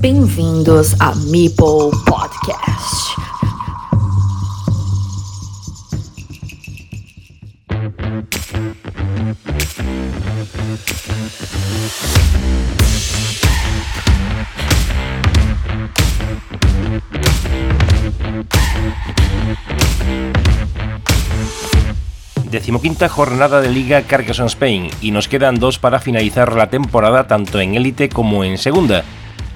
Bem-vindos a Meeple Podcast. Decimoquinta jornada de Liga Carcassonne Spain y nos quedan dos para finalizar la temporada tanto en élite como en segunda.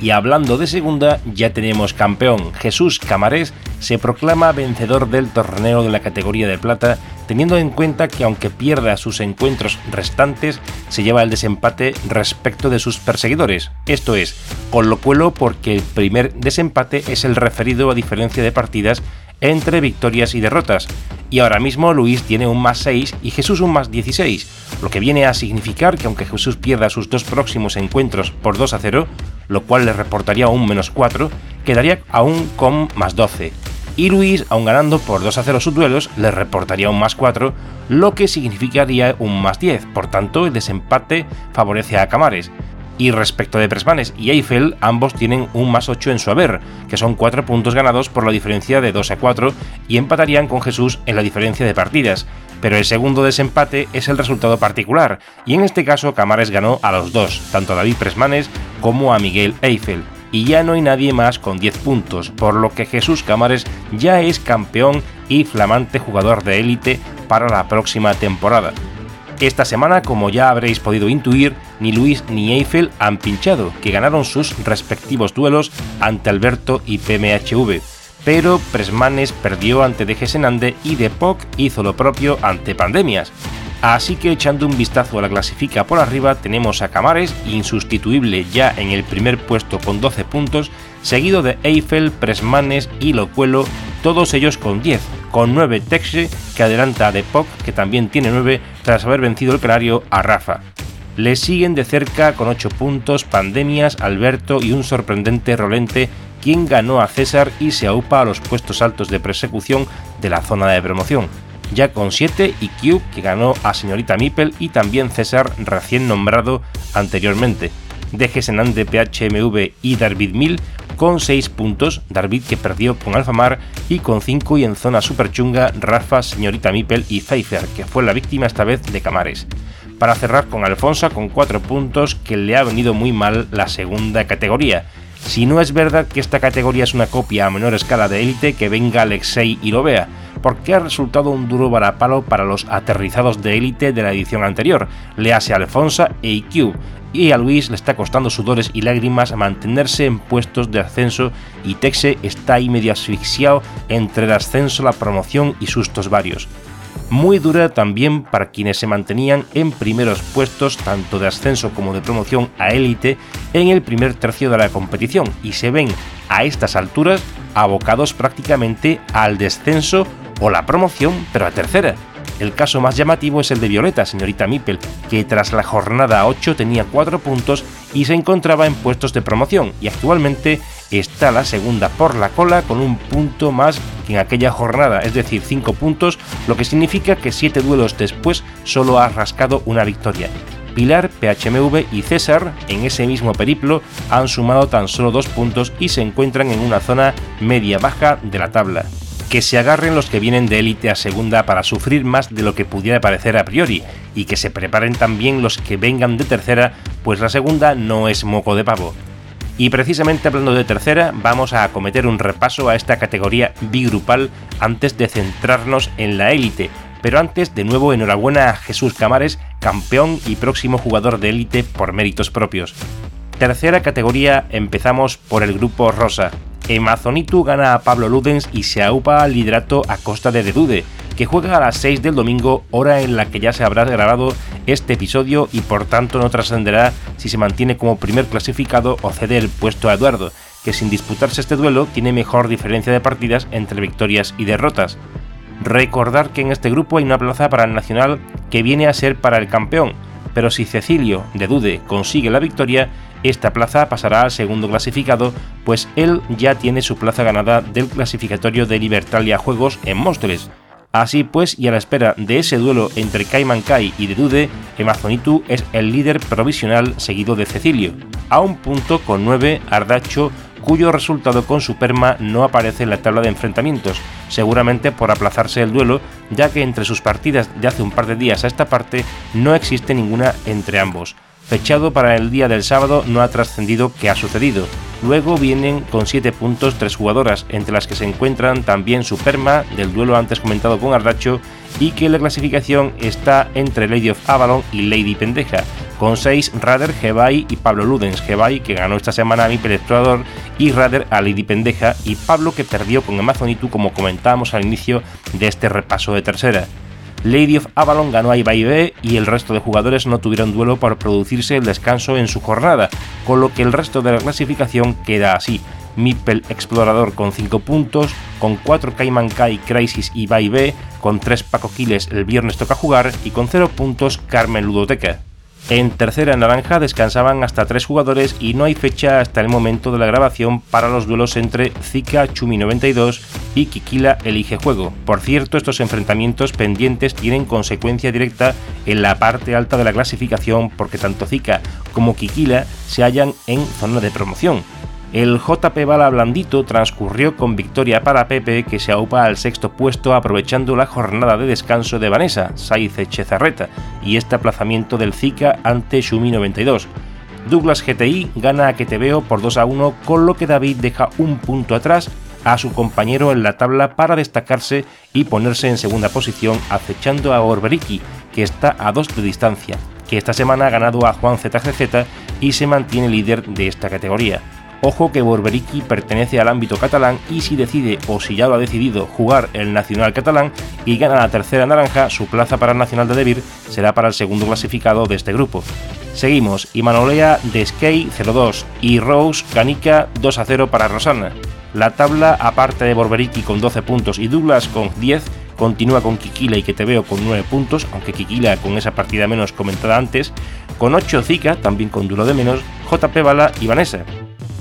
Y hablando de segunda, ya tenemos campeón. Jesús Camarés se proclama vencedor del torneo de la categoría de plata, teniendo en cuenta que aunque pierda sus encuentros restantes, se lleva el desempate respecto de sus perseguidores. Esto es, con lo cuelo porque el primer desempate es el referido a diferencia de partidas entre victorias y derrotas. Y ahora mismo Luis tiene un más 6 y Jesús un más 16, lo que viene a significar que aunque Jesús pierda sus dos próximos encuentros por 2 a 0, lo cual le reportaría un menos 4, quedaría aún con más 12. Y Luis, aun ganando por 2 a 0 sus duelos, le reportaría un más 4, lo que significaría un más 10. Por tanto, el desempate favorece a Camares. Y respecto de Presmanes y Eiffel, ambos tienen un más 8 en su haber, que son 4 puntos ganados por la diferencia de 2 a 4 y empatarían con Jesús en la diferencia de partidas. Pero el segundo desempate es el resultado particular, y en este caso Camares ganó a los dos, tanto a David Presmanes como a Miguel Eiffel. Y ya no hay nadie más con 10 puntos, por lo que Jesús Camares ya es campeón y flamante jugador de élite para la próxima temporada. Esta semana, como ya habréis podido intuir, ni Luis ni Eiffel han pinchado, que ganaron sus respectivos duelos ante Alberto y PMHV. Pero Presmanes perdió ante DG Senande y Depok hizo lo propio ante Pandemias. Así que echando un vistazo a la clasifica por arriba tenemos a Camares, insustituible ya en el primer puesto con 12 puntos, seguido de Eiffel, Presmanes y Locuelo, todos ellos con 10, con 9 Texe, que adelanta a Depok, que también tiene 9, tras haber vencido el canario a Rafa. Le siguen de cerca con 8 puntos Pandemias, Alberto y un sorprendente Rolente, quien ganó a César y se aupa a los puestos altos de persecución de la zona de promoción ya con 7 y Cube que ganó a Señorita Mipel y también César recién nombrado anteriormente. DG Senan de PHMV y David 1000 con 6 puntos, David que perdió con Alfamar y con 5 y en zona super chunga Rafa, Señorita Mipel y Pfeiffer que fue la víctima esta vez de Camares. Para cerrar con Alfonso con 4 puntos que le ha venido muy mal la segunda categoría. Si no es verdad que esta categoría es una copia a menor escala de élite, que venga Alexei y lo vea porque ha resultado un duro varapalo para los aterrizados de élite de la edición anterior, le hace Alfonso e IQ, y a Luis le está costando sudores y lágrimas mantenerse en puestos de ascenso y Texe está ahí medio asfixiado entre el ascenso, la promoción y sustos varios. Muy dura también para quienes se mantenían en primeros puestos tanto de ascenso como de promoción a élite en el primer tercio de la competición y se ven a estas alturas abocados prácticamente al descenso o la promoción, pero a tercera. El caso más llamativo es el de Violeta, señorita Mipel, que tras la jornada 8 tenía 4 puntos y se encontraba en puestos de promoción y actualmente está la segunda por la cola con un punto más que en aquella jornada, es decir, 5 puntos, lo que significa que 7 duelos después solo ha rascado una victoria. Pilar, PHMV y César, en ese mismo periplo, han sumado tan solo 2 puntos y se encuentran en una zona media-baja de la tabla que se agarren los que vienen de élite a segunda para sufrir más de lo que pudiera parecer a priori, y que se preparen también los que vengan de tercera, pues la segunda no es moco de pavo. Y precisamente hablando de tercera, vamos a acometer un repaso a esta categoría bigrupal antes de centrarnos en la élite. Pero antes, de nuevo, enhorabuena a Jesús Camares, campeón y próximo jugador de élite por méritos propios. Tercera categoría, empezamos por el grupo Rosa, Emazonitu gana a Pablo Ludens y se aupa al liderato a costa de Dedude, que juega a las 6 del domingo, hora en la que ya se habrá grabado este episodio y por tanto no trascenderá si se mantiene como primer clasificado o cede el puesto a Eduardo, que sin disputarse este duelo tiene mejor diferencia de partidas entre victorias y derrotas. Recordar que en este grupo hay una plaza para el Nacional que viene a ser para el campeón, pero si Cecilio de Dude consigue la victoria, esta plaza pasará al segundo clasificado, pues él ya tiene su plaza ganada del clasificatorio de Libertalia Juegos en Móstoles. Así pues, y a la espera de ese duelo entre Cayman Kai y de Dude, Emazonitu es el líder provisional seguido de Cecilio, a un punto con 9 Ardacho cuyo resultado con Superma no aparece en la tabla de enfrentamientos, seguramente por aplazarse el duelo, ya que entre sus partidas de hace un par de días a esta parte no existe ninguna entre ambos. Fechado para el día del sábado no ha trascendido qué ha sucedido. Luego vienen con 7 puntos tres jugadoras, entre las que se encuentran también Superma, del duelo antes comentado con Ardacho, y que la clasificación está entre Lady of Avalon y Lady Pendeja, con 6 Rader, Gebai y Pablo Ludens. Gebai que ganó esta semana a mi Explorador y Rader a Lady Pendeja y Pablo que perdió con Amazonitu como comentábamos al inicio de este repaso de tercera. Lady of Avalon ganó a Ibai y el resto de jugadores no tuvieron duelo por producirse el descanso en su jornada, con lo que el resto de la clasificación queda así. Mipel Explorador con 5 puntos, con 4 Cayman Kai, Crisis y B, con 3 Paco Quiles el viernes toca jugar y con 0 puntos Carmen Ludoteca. En tercera naranja descansaban hasta tres jugadores y no hay fecha hasta el momento de la grabación para los duelos entre Zika Chumi 92 y Kikila Elige Juego. Por cierto, estos enfrentamientos pendientes tienen consecuencia directa en la parte alta de la clasificación porque tanto Zika como Kikila se hallan en zona de promoción. El JP Bala Blandito transcurrió con victoria para Pepe, que se aupa al sexto puesto aprovechando la jornada de descanso de Vanessa, Saiz Chezarreta, y este aplazamiento del Zika ante Shumi 92. Douglas GTI gana a Que Te Veo por 2 a 1, con lo que David deja un punto atrás a su compañero en la tabla para destacarse y ponerse en segunda posición, acechando a Orberiki, que está a 2 de distancia, que esta semana ha ganado a Juan ZGZ y se mantiene líder de esta categoría. Ojo que Borberiki pertenece al ámbito catalán y si decide o si ya lo ha decidido jugar el Nacional catalán y gana la tercera naranja, su plaza para el Nacional de Debir será para el segundo clasificado de este grupo. Seguimos, y Manolea de Skate 0-2 y Rose Canica 2-0 para Rosana. La tabla, aparte de Borberiki con 12 puntos y Douglas con 10, continúa con Kikila y que te veo con 9 puntos, aunque Kikila con esa partida menos comentada antes, con 8 Zika, también con duro de menos, JP Bala y Vanessa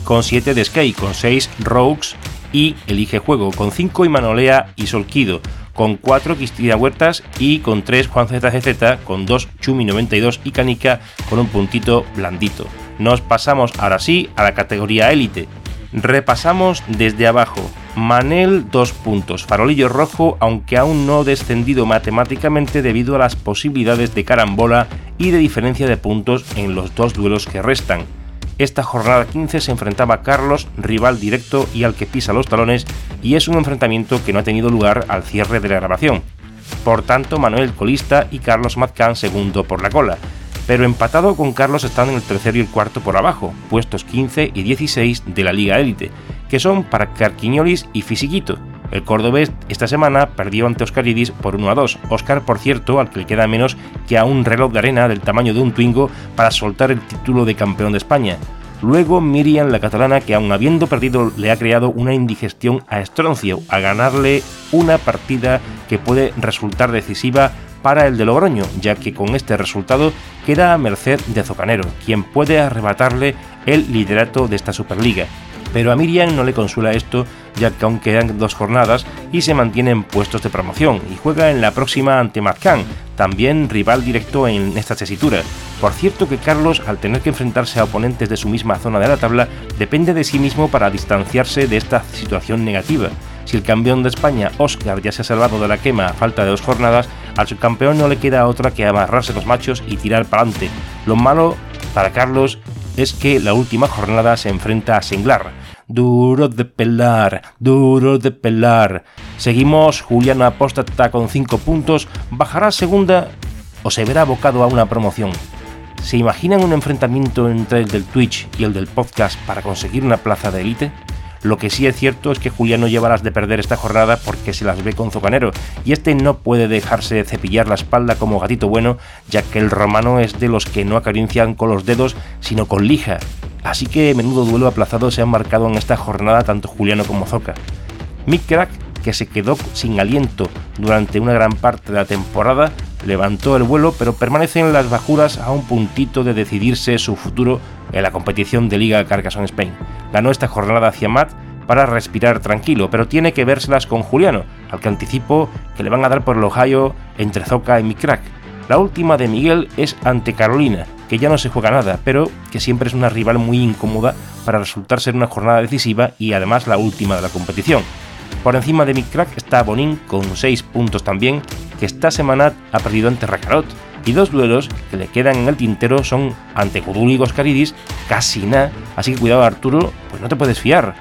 con 7 de Sky, con 6 Rogues y Elige Juego, con 5 Imanolea y Solquido, con 4 Cristina Huertas y con 3 Juan ZGZ, con 2 Chumi 92 y Canica con un puntito blandito. Nos pasamos ahora sí a la categoría élite. Repasamos desde abajo. Manel 2 puntos, farolillo rojo, aunque aún no descendido matemáticamente debido a las posibilidades de carambola y de diferencia de puntos en los dos duelos que restan. Esta jornada 15 se enfrentaba a Carlos, rival directo y al que pisa los talones, y es un enfrentamiento que no ha tenido lugar al cierre de la grabación. Por tanto, Manuel colista y Carlos Mazcán segundo por la cola, pero empatado con Carlos están en el tercero y el cuarto por abajo, puestos 15 y 16 de la Liga Élite, que son para Carquiñolis y Fisiquito, el cordobés esta semana perdió ante Oscaridis por 1 a 2. Oscar, por cierto, al que le queda menos que a un reloj de arena del tamaño de un Twingo para soltar el título de campeón de España. Luego Miriam, la catalana, que aun habiendo perdido le ha creado una indigestión a Estroncio, a ganarle una partida que puede resultar decisiva para el de Logroño, ya que con este resultado queda a merced de Zocanero, quien puede arrebatarle el liderato de esta Superliga. Pero a Miriam no le consuela esto, ya que aún quedan dos jornadas y se mantiene en puestos de promoción y juega en la próxima ante Mazcán, también rival directo en esta tesitura. Por cierto que Carlos, al tener que enfrentarse a oponentes de su misma zona de la tabla, depende de sí mismo para distanciarse de esta situación negativa. Si el campeón de España, Oscar, ya se ha salvado de la quema a falta de dos jornadas, al subcampeón no le queda otra que amarrarse los machos y tirar para adelante. Lo malo para Carlos es que la última jornada se enfrenta a Senglar, Duro de pelar, duro de pelar. Seguimos, Juliano Apóstata con 5 puntos, bajará segunda o se verá abocado a una promoción. ¿Se imaginan un enfrentamiento entre el del Twitch y el del podcast para conseguir una plaza de élite? Lo que sí es cierto es que Juliano lleva las de perder esta jornada porque se las ve con Zocanero, y este no puede dejarse de cepillar la espalda como gatito bueno, ya que el romano es de los que no acarician con los dedos, sino con lija, Así que menudo duelo aplazado se han marcado en esta jornada tanto Juliano como Zoca. Mick Crack, que se quedó sin aliento durante una gran parte de la temporada, levantó el vuelo pero permanece en las bajuras a un puntito de decidirse su futuro en la competición de Liga Carcassonne Spain. Ganó esta jornada hacia Matt, para respirar tranquilo, pero tiene que vérselas con Juliano, al que anticipo que le van a dar por el Ohio entre Zoka y Micrack. La última de Miguel es ante Carolina, que ya no se juega nada, pero que siempre es una rival muy incómoda para resultar ser una jornada decisiva y además la última de la competición. Por encima de Micrack está Bonin con 6 puntos también, que esta semana ha perdido ante Rakarot, y dos duelos que le quedan en el tintero son ante Gudul y Goscaridis, casi nada, así que cuidado Arturo, pues no te puedes fiar.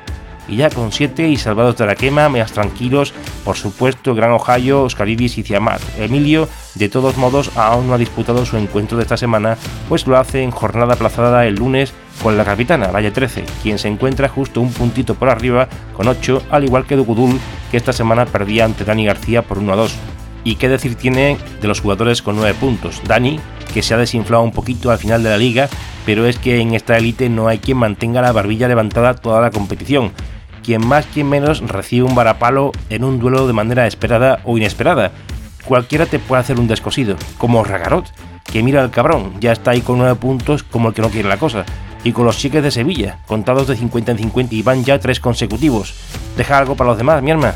Y ya con 7 y salvados de la quema, meas tranquilos, por supuesto, Gran Ohio, Oscaridis y Ciamat. Emilio, de todos modos, aún no ha disputado su encuentro de esta semana, pues lo hace en jornada aplazada el lunes con la capitana, Valle 13, quien se encuentra justo un puntito por arriba con 8, al igual que Dugudul, que esta semana perdía ante Dani García por 1 a 2. Y qué decir tiene de los jugadores con 9 puntos. Dani, que se ha desinflado un poquito al final de la liga, pero es que en esta élite no hay quien mantenga la barbilla levantada toda la competición. Quien más, quien menos recibe un varapalo en un duelo de manera esperada o inesperada. Cualquiera te puede hacer un descosido, como Ragarot, que mira al cabrón, ya está ahí con 9 puntos como el que no quiere la cosa. Y con los cheques de Sevilla, contados de 50 en 50 y van ya tres consecutivos. Deja algo para los demás, mi hermana.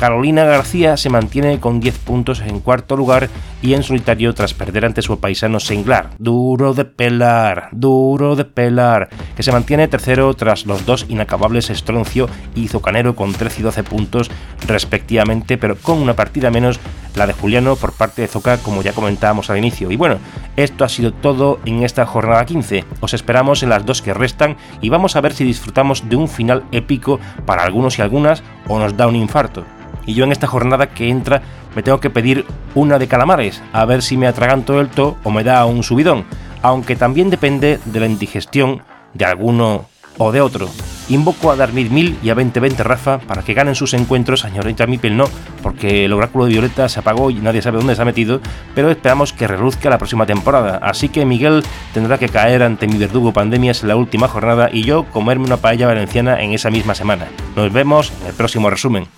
Carolina García se mantiene con 10 puntos en cuarto lugar y en solitario tras perder ante su paisano Senglar. Duro de pelar, duro de pelar, que se mantiene tercero tras los dos inacabables Estroncio y Zocanero con 13 y 12 puntos respectivamente, pero con una partida menos la de Juliano por parte de Zoca, como ya comentábamos al inicio. Y bueno, esto ha sido todo en esta jornada 15. Os esperamos en las dos que restan y vamos a ver si disfrutamos de un final épico para algunos y algunas o nos da un infarto. Y yo en esta jornada que entra me tengo que pedir una de calamares, a ver si me atraganto el to o me da un subidón, aunque también depende de la indigestión de alguno o de otro. Invoco a Darmir Mil y a 2020 Rafa para que ganen sus encuentros, señorita Mipel no, porque el oráculo de Violeta se apagó y nadie sabe dónde se ha metido, pero esperamos que reluzca la próxima temporada. Así que Miguel tendrá que caer ante mi verdugo pandemias en la última jornada y yo comerme una paella valenciana en esa misma semana. Nos vemos en el próximo resumen.